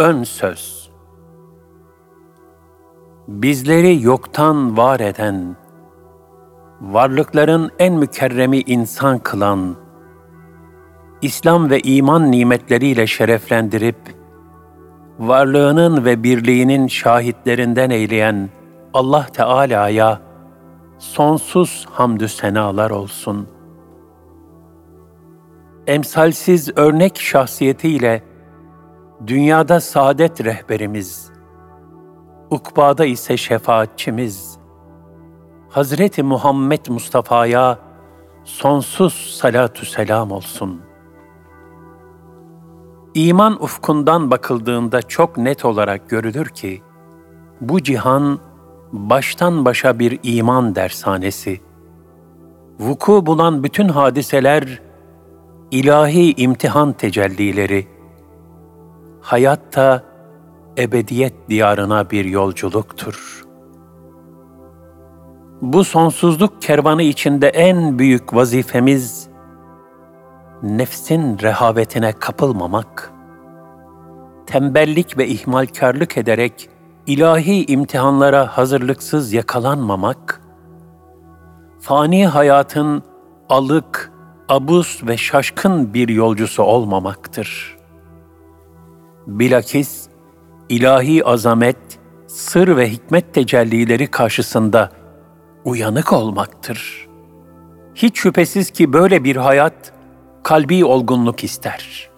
Ön söz Bizleri yoktan var eden, varlıkların en mükerremi insan kılan, İslam ve iman nimetleriyle şereflendirip, varlığının ve birliğinin şahitlerinden eyleyen Allah Teala'ya sonsuz hamdü senalar olsun. Emsalsiz örnek şahsiyetiyle dünyada saadet rehberimiz, ukbada ise şefaatçimiz, Hazreti Muhammed Mustafa'ya sonsuz salatü selam olsun. İman ufkundan bakıldığında çok net olarak görülür ki, bu cihan baştan başa bir iman dershanesi. Vuku bulan bütün hadiseler ilahi imtihan tecellileri. Hayatta ebediyet diyarına bir yolculuktur. Bu sonsuzluk kervanı içinde en büyük vazifemiz nefsin rehavetine kapılmamak, tembellik ve ihmalkarlık ederek ilahi imtihanlara hazırlıksız yakalanmamak, fani hayatın alık, abus ve şaşkın bir yolcusu olmamaktır. Bilakis ilahi azamet, sır ve hikmet tecellileri karşısında uyanık olmaktır. Hiç şüphesiz ki böyle bir hayat kalbi olgunluk ister.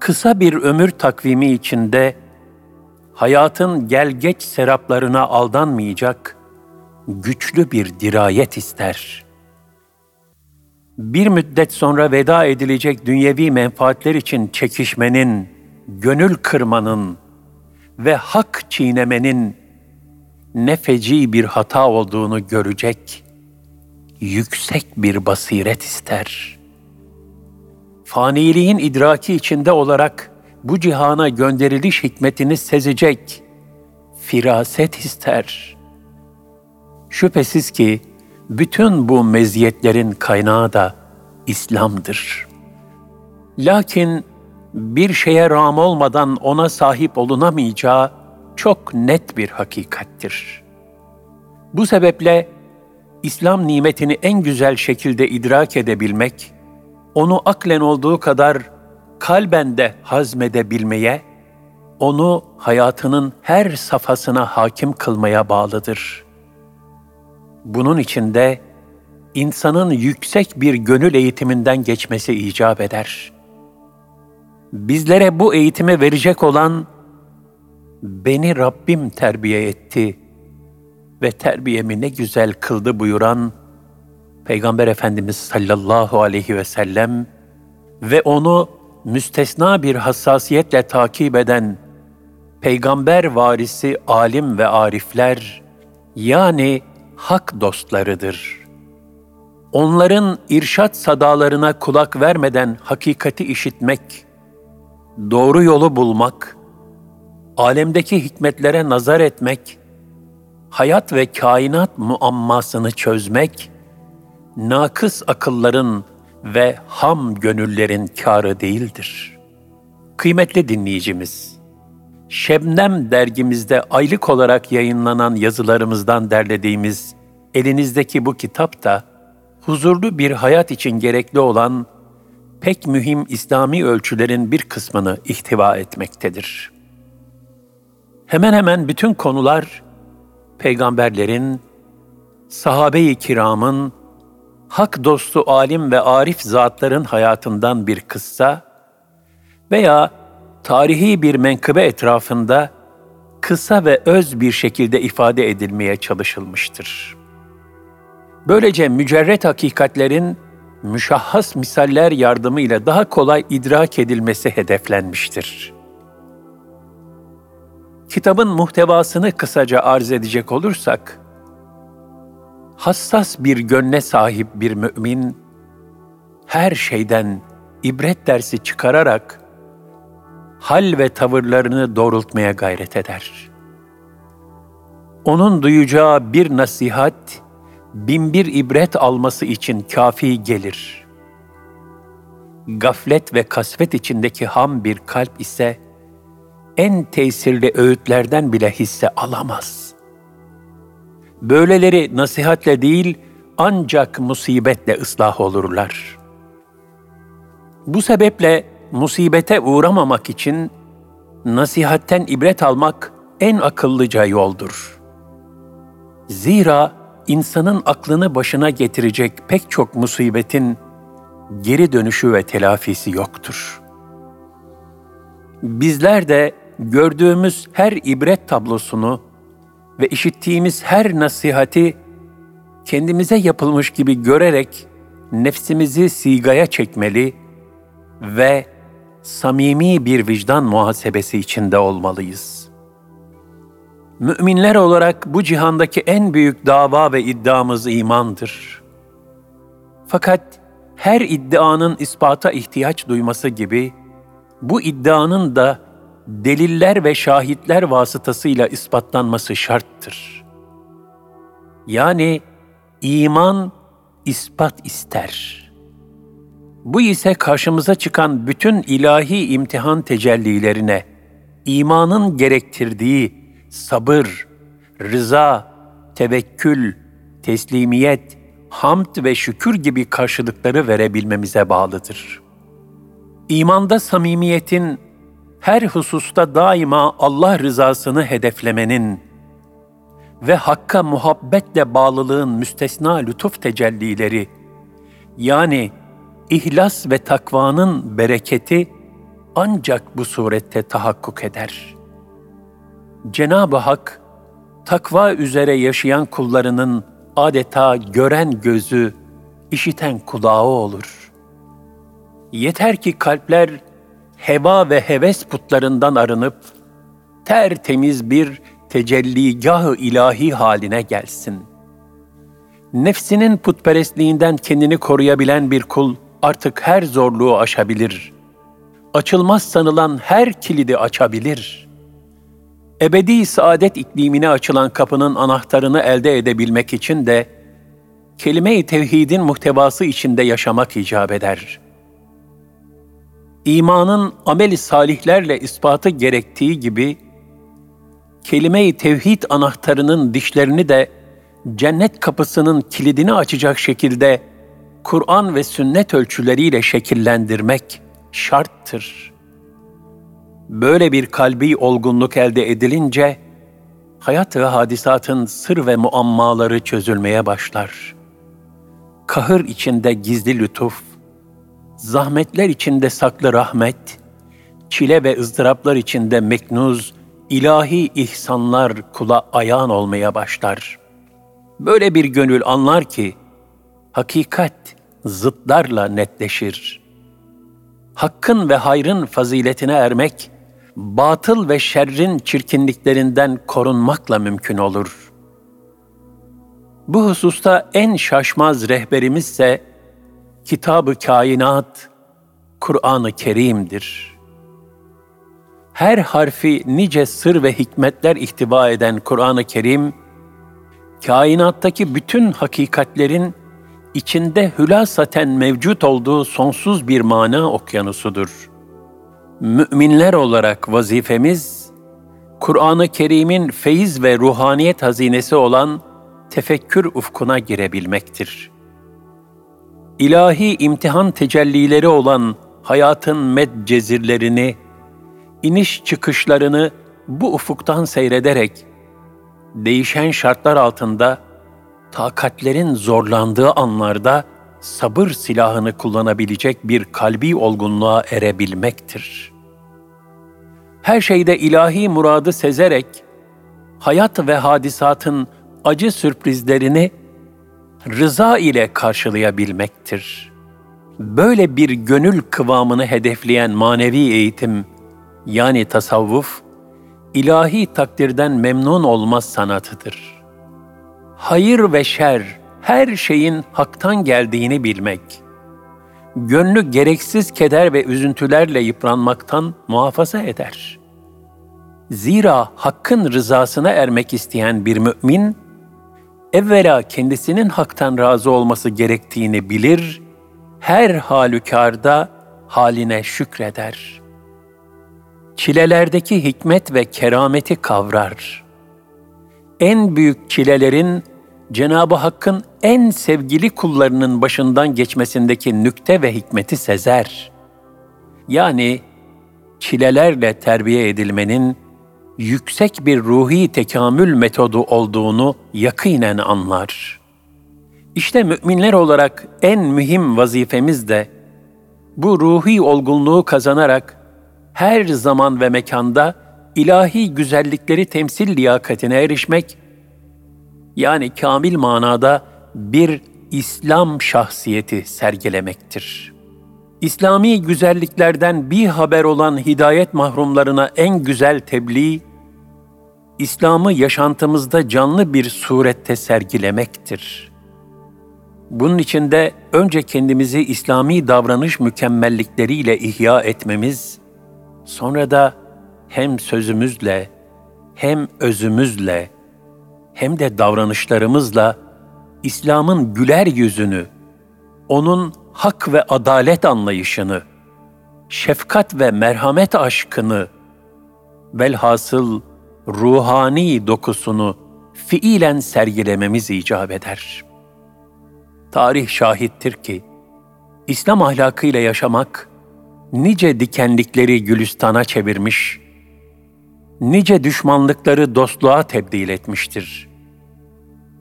Kısa bir ömür takvimi içinde hayatın gel geç seraplarına aldanmayacak güçlü bir dirayet ister. Bir müddet sonra veda edilecek dünyevi menfaatler için çekişmenin, gönül kırmanın ve hak çiğnemenin ne feci bir hata olduğunu görecek yüksek bir basiret ister. Faniliğin idraki içinde olarak bu cihana gönderiliş hikmetini sezecek firaset ister. Şüphesiz ki bütün bu meziyetlerin kaynağı da İslam'dır. Lakin bir şeye ram olmadan ona sahip olunamayacağı çok net bir hakikattir. Bu sebeple İslam nimetini en güzel şekilde idrak edebilmek, onu aklen olduğu kadar kalben de hazmedebilmeye, onu hayatının her safhasına hakim kılmaya bağlıdır. Bunun içinde insanın yüksek bir gönül eğitiminden geçmesi icap eder. Bizlere bu eğitimi verecek olan beni Rabbim terbiye etti ve terbiyemi ne güzel kıldı buyuran Peygamber Efendimiz sallallahu aleyhi ve sellem ve onu müstesna bir hassasiyetle takip eden peygamber varisi alim ve arifler yani hak dostlarıdır. Onların irşat sadalarına kulak vermeden hakikati işitmek, doğru yolu bulmak, alemdeki hikmetlere nazar etmek, hayat ve kainat muammasını çözmek, nakıs akılların ve ham gönüllerin kârı değildir. Kıymetli dinleyicimiz, Şebnem dergimizde aylık olarak yayınlanan yazılarımızdan derlediğimiz elinizdeki bu kitap da huzurlu bir hayat için gerekli olan pek mühim İslami ölçülerin bir kısmını ihtiva etmektedir. Hemen hemen bütün konular peygamberlerin, sahabe-i kiramın hak dostu alim ve arif zatların hayatından bir kıssa veya tarihi bir menkıbe etrafında kısa ve öz bir şekilde ifade edilmeye çalışılmıştır. Böylece mücerret hakikatlerin müşahhas misaller yardımıyla daha kolay idrak edilmesi hedeflenmiştir. Kitabın muhtevasını kısaca arz edecek olursak, hassas bir gönle sahip bir mümin, her şeyden ibret dersi çıkararak hal ve tavırlarını doğrultmaya gayret eder. Onun duyacağı bir nasihat, binbir ibret alması için kafi gelir. Gaflet ve kasvet içindeki ham bir kalp ise, en tesirli öğütlerden bile hisse alamaz. Böyleleri nasihatle değil, ancak musibetle ıslah olurlar. Bu sebeple musibete uğramamak için nasihatten ibret almak en akıllıca yoldur. Zira insanın aklını başına getirecek pek çok musibetin geri dönüşü ve telafisi yoktur. Bizler de gördüğümüz her ibret tablosunu ve işittiğimiz her nasihati kendimize yapılmış gibi görerek nefsimizi sigaya çekmeli ve samimi bir vicdan muhasebesi içinde olmalıyız. Müminler olarak bu cihandaki en büyük dava ve iddiamız imandır. Fakat her iddianın ispata ihtiyaç duyması gibi bu iddianın da deliller ve şahitler vasıtasıyla ispatlanması şarttır. Yani iman ispat ister. Bu ise karşımıza çıkan bütün ilahi imtihan tecellilerine, imanın gerektirdiği sabır, rıza, tevekkül, teslimiyet, hamd ve şükür gibi karşılıkları verebilmemize bağlıdır. İmanda samimiyetin her hususta daima Allah rızasını hedeflemenin ve Hakk'a muhabbetle bağlılığın müstesna lütuf tecellileri, yani ihlas ve takvanın bereketi ancak bu surette tahakkuk eder. Cenab-ı Hak, takva üzere yaşayan kullarının adeta gören gözü, işiten kulağı olur. Yeter ki kalpler heva ve heves putlarından arınıp tertemiz bir tecelligah-ı ilahi haline gelsin. Nefsinin putperestliğinden kendini koruyabilen bir kul artık her zorluğu aşabilir. Açılmaz sanılan her kilidi açabilir. Ebedi saadet iklimine açılan kapının anahtarını elde edebilmek için de kelime-i tevhidin muhtevası içinde yaşamak icap eder. İmanın ameli salihlerle ispatı gerektiği gibi, kelime-i tevhid anahtarının dişlerini de cennet kapısının kilidini açacak şekilde Kur'an ve sünnet ölçüleriyle şekillendirmek şarttır. Böyle bir kalbi olgunluk elde edilince, hayat ve hadisatın sır ve muammaları çözülmeye başlar. Kahır içinde gizli lütuf, zahmetler içinde saklı rahmet, çile ve ızdıraplar içinde meknuz, ilahi ihsanlar kula ayağın olmaya başlar. Böyle bir gönül anlar ki, hakikat zıtlarla netleşir. Hakkın ve hayrın faziletine ermek, batıl ve şerrin çirkinliklerinden korunmakla mümkün olur. Bu hususta en şaşmaz rehberimizse Kitab-ı Kainat, Kur'an-ı Kerim'dir. Her harfi nice sır ve hikmetler ihtiva eden Kur'an-ı Kerim, kainattaki bütün hakikatlerin içinde hülasaten mevcut olduğu sonsuz bir mana okyanusudur. Müminler olarak vazifemiz, Kur'an-ı Kerim'in feyiz ve ruhaniyet hazinesi olan tefekkür ufkuna girebilmektir. İlahi imtihan tecellileri olan hayatın medcezirlerini, iniş çıkışlarını bu ufuktan seyrederek, değişen şartlar altında takatlerin zorlandığı anlarda sabır silahını kullanabilecek bir kalbi olgunluğa erebilmektir. Her şeyde ilahi muradı sezerek, hayat ve hadisatın acı sürprizlerini rıza ile karşılayabilmektir. Böyle bir gönül kıvamını hedefleyen manevi eğitim, yani tasavvuf, ilahi takdirden memnun olmaz sanatıdır.'' hayır ve şer, her şeyin haktan geldiğini bilmek, gönlü gereksiz keder ve üzüntülerle yıpranmaktan muhafaza eder. Zira hakkın rızasına ermek isteyen bir mümin, evvela kendisinin haktan razı olması gerektiğini bilir, her halükarda haline şükreder. çilelerdeki hikmet ve kerameti kavrar. En büyük çilelerin Cenab-ı Hakk'ın en sevgili kullarının başından geçmesindeki nükte ve hikmeti sezer. Yani çilelerle terbiye edilmenin yüksek bir ruhi tekamül metodu olduğunu yakinen anlar. İşte müminler olarak en mühim vazifemiz de bu ruhi olgunluğu kazanarak her zaman ve mekanda ilahi güzellikleri temsil liyakatine erişmek, yani kamil manada bir İslam şahsiyeti sergilemektir. İslami güzelliklerden bir haber olan hidayet mahrumlarına en güzel tebliğ, İslam'ı yaşantımızda canlı bir surette sergilemektir. Bunun için de önce kendimizi İslami davranış mükemmellikleriyle ihya etmemiz, sonra da hem sözümüzle, hem özümüzle, hem de davranışlarımızla İslam'ın güler yüzünü, onun hak ve adalet anlayışını, şefkat ve merhamet aşkını, velhasıl ruhani dokusunu fiilen sergilememiz icap eder. Tarih şahittir ki, İslam ahlakıyla yaşamak, nice dikenlikleri gülüstana çevirmiş, nice düşmanlıkları dostluğa tebdil etmiştir.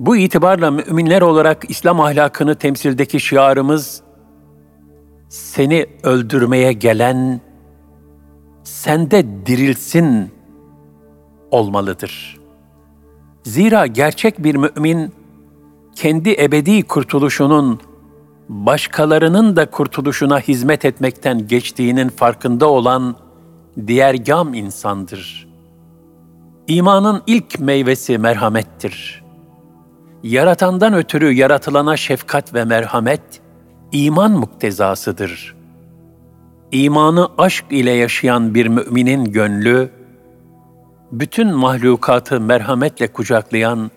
Bu itibarla müminler olarak İslam ahlakını temsildeki şiarımız, seni öldürmeye gelen, sende dirilsin olmalıdır. Zira gerçek bir mümin, kendi ebedi kurtuluşunun başkalarının da kurtuluşuna hizmet etmekten geçtiğinin farkında olan diğer gam insandır. İmanın ilk meyvesi merhamettir. Yaratandan ötürü yaratılana şefkat ve merhamet, iman muktezasıdır. İmanı aşk ile yaşayan bir müminin gönlü, bütün mahlukatı merhametle kucaklayan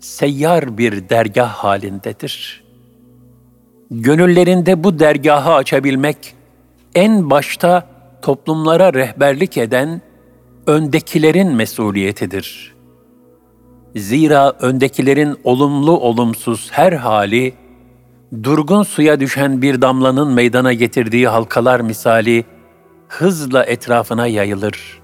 seyyar bir dergah halindedir. Gönüllerinde bu dergahı açabilmek, en başta toplumlara rehberlik eden öndekilerin mesuliyetidir. Zira öndekilerin olumlu olumsuz her hali, durgun suya düşen bir damlanın meydana getirdiği halkalar misali hızla etrafına yayılır.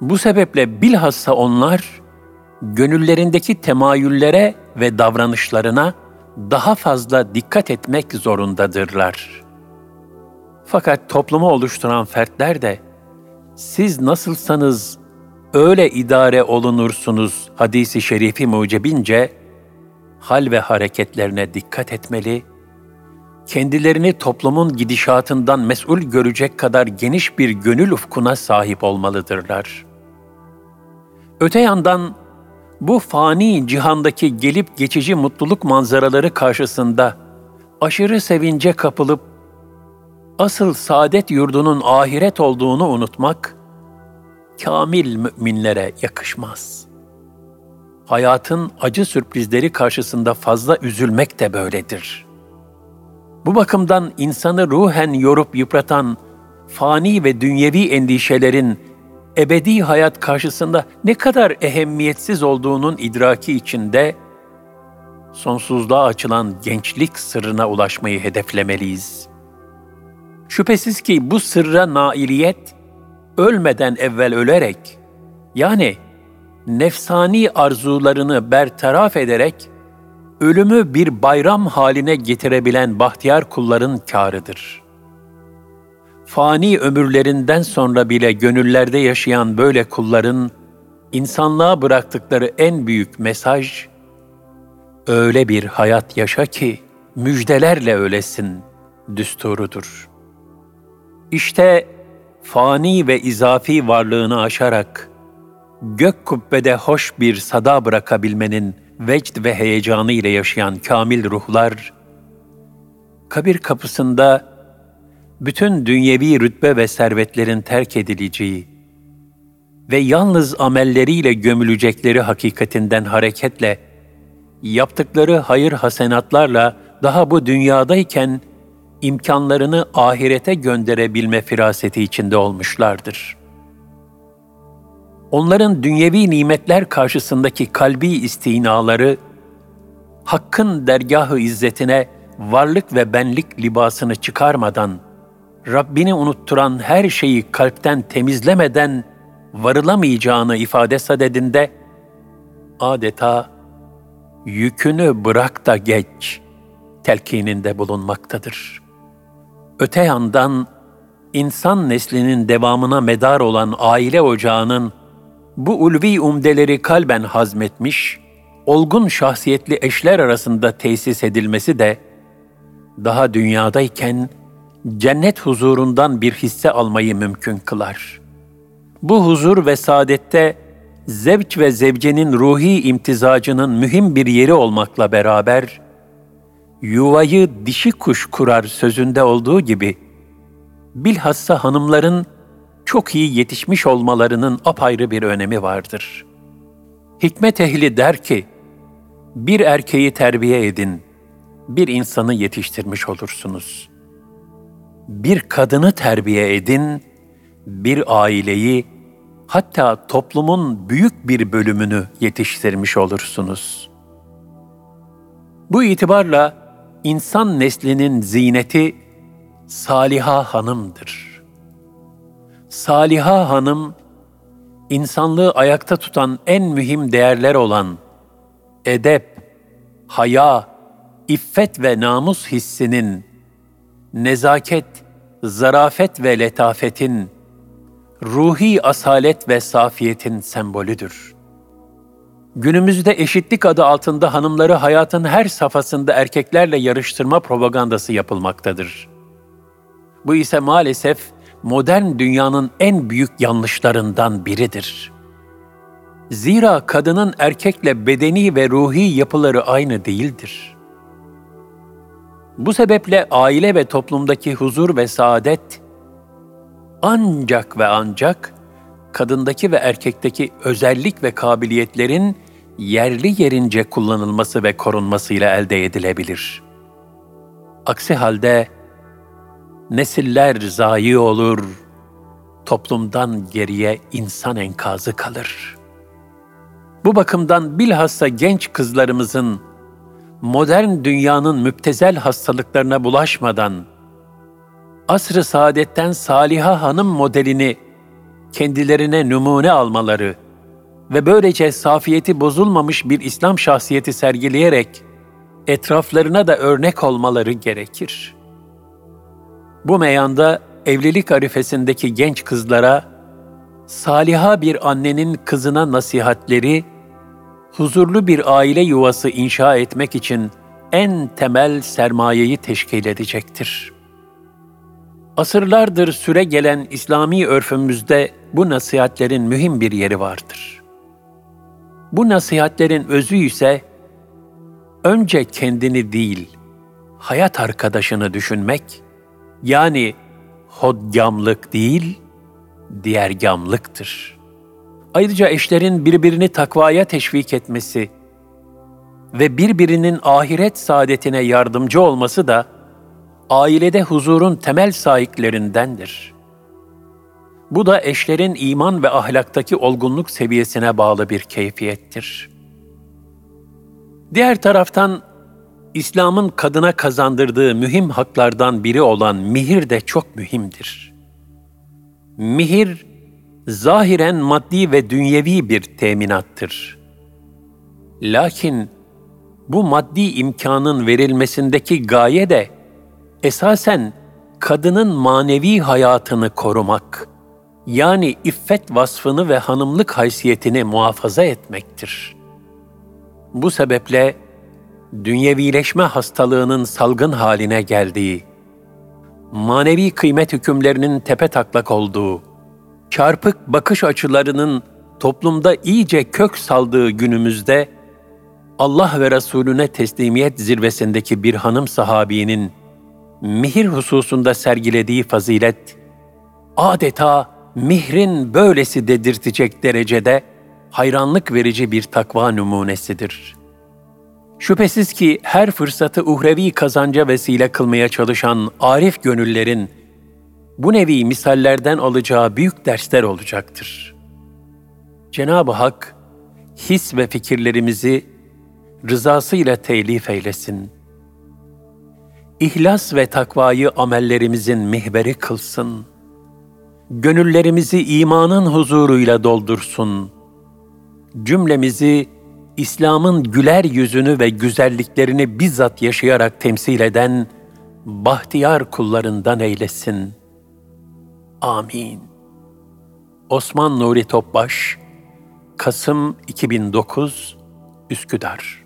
Bu sebeple bilhassa onlar, gönüllerindeki temayüllere ve davranışlarına daha fazla dikkat etmek zorundadırlar. Fakat toplumu oluşturan fertler de siz nasılsanız öyle idare olunursunuz hadisi şerifi mucebince hal ve hareketlerine dikkat etmeli, kendilerini toplumun gidişatından mesul görecek kadar geniş bir gönül ufkuna sahip olmalıdırlar. Öte yandan bu fani cihandaki gelip geçici mutluluk manzaraları karşısında aşırı sevince kapılıp asıl saadet yurdunun ahiret olduğunu unutmak kamil müminlere yakışmaz. Hayatın acı sürprizleri karşısında fazla üzülmek de böyledir. Bu bakımdan insanı ruhen yorup yıpratan fani ve dünyevi endişelerin ebedi hayat karşısında ne kadar ehemmiyetsiz olduğunun idraki içinde sonsuzluğa açılan gençlik sırrına ulaşmayı hedeflemeliyiz. Şüphesiz ki bu sırra nailiyet ölmeden evvel ölerek yani nefsani arzularını bertaraf ederek ölümü bir bayram haline getirebilen bahtiyar kulların kârıdır.'' fani ömürlerinden sonra bile gönüllerde yaşayan böyle kulların insanlığa bıraktıkları en büyük mesaj öyle bir hayat yaşa ki müjdelerle ölesin düsturudur. İşte fani ve izafi varlığını aşarak gök kubbede hoş bir sada bırakabilmenin vecd ve heyecanı ile yaşayan kamil ruhlar kabir kapısında bütün dünyevi rütbe ve servetlerin terk edileceği ve yalnız amelleriyle gömülecekleri hakikatinden hareketle yaptıkları hayır hasenatlarla daha bu dünyadayken imkanlarını ahirete gönderebilme firaseti içinde olmuşlardır.'' onların dünyevi nimetler karşısındaki kalbi istinaları, Hakk'ın dergahı izzetine varlık ve benlik libasını çıkarmadan, Rabbini unutturan her şeyi kalpten temizlemeden varılamayacağını ifade sadedinde, adeta yükünü bırak da geç telkininde bulunmaktadır. Öte yandan insan neslinin devamına medar olan aile ocağının bu ulvi umdeleri kalben hazmetmiş, olgun şahsiyetli eşler arasında tesis edilmesi de daha dünyadayken cennet huzurundan bir hisse almayı mümkün kılar. Bu huzur ve saadette zevç ve zevcenin ruhi imtizacının mühim bir yeri olmakla beraber, yuvayı dişi kuş kurar sözünde olduğu gibi, bilhassa hanımların çok iyi yetişmiş olmalarının apayrı bir önemi vardır. Hikmet ehli der ki, bir erkeği terbiye edin, bir insanı yetiştirmiş olursunuz. Bir kadını terbiye edin, bir aileyi, hatta toplumun büyük bir bölümünü yetiştirmiş olursunuz. Bu itibarla insan neslinin zineti Saliha Hanım'dır. Saliha Hanım, insanlığı ayakta tutan en mühim değerler olan edep, haya, iffet ve namus hissinin, nezaket, zarafet ve letafetin, ruhi asalet ve safiyetin sembolüdür. Günümüzde eşitlik adı altında hanımları hayatın her safhasında erkeklerle yarıştırma propagandası yapılmaktadır. Bu ise maalesef modern dünyanın en büyük yanlışlarından biridir. Zira kadının erkekle bedeni ve ruhi yapıları aynı değildir. Bu sebeple aile ve toplumdaki huzur ve saadet ancak ve ancak kadındaki ve erkekteki özellik ve kabiliyetlerin yerli yerince kullanılması ve korunmasıyla elde edilebilir. Aksi halde nesiller zayi olur, toplumdan geriye insan enkazı kalır. Bu bakımdan bilhassa genç kızlarımızın modern dünyanın müptezel hastalıklarına bulaşmadan asr-ı saadetten Saliha Hanım modelini kendilerine numune almaları ve böylece safiyeti bozulmamış bir İslam şahsiyeti sergileyerek etraflarına da örnek olmaları gerekir. Bu meyanda evlilik arifesindeki genç kızlara saliha bir annenin kızına nasihatleri huzurlu bir aile yuvası inşa etmek için en temel sermayeyi teşkil edecektir. Asırlardır süre gelen İslami örfümüzde bu nasihatlerin mühim bir yeri vardır. Bu nasihatlerin özü ise önce kendini değil, hayat arkadaşını düşünmek, yani hodgamlık değil, diğergamlıktır. Ayrıca eşlerin birbirini takvaya teşvik etmesi ve birbirinin ahiret saadetine yardımcı olması da ailede huzurun temel sahiklerindendir. Bu da eşlerin iman ve ahlaktaki olgunluk seviyesine bağlı bir keyfiyettir. Diğer taraftan İslam'ın kadına kazandırdığı mühim haklardan biri olan mihir de çok mühimdir. Mihir, zahiren maddi ve dünyevi bir teminattır. Lakin bu maddi imkanın verilmesindeki gaye de esasen kadının manevi hayatını korumak, yani iffet vasfını ve hanımlık haysiyetini muhafaza etmektir. Bu sebeple dünyevileşme hastalığının salgın haline geldiği, manevi kıymet hükümlerinin tepe taklak olduğu, çarpık bakış açılarının toplumda iyice kök saldığı günümüzde, Allah ve Resulüne teslimiyet zirvesindeki bir hanım sahabinin mihir hususunda sergilediği fazilet, adeta mihrin böylesi dedirtecek derecede hayranlık verici bir takva numunesidir.'' Şüphesiz ki her fırsatı uhrevi kazanca vesile kılmaya çalışan arif gönüllerin bu nevi misallerden alacağı büyük dersler olacaktır. Cenab-ı Hak his ve fikirlerimizi rızasıyla telif eylesin. İhlas ve takvayı amellerimizin mihberi kılsın. Gönüllerimizi imanın huzuruyla doldursun. Cümlemizi İslam'ın güler yüzünü ve güzelliklerini bizzat yaşayarak temsil eden bahtiyar kullarından eylesin. Amin. Osman Nuri Topbaş, Kasım 2009, Üsküdar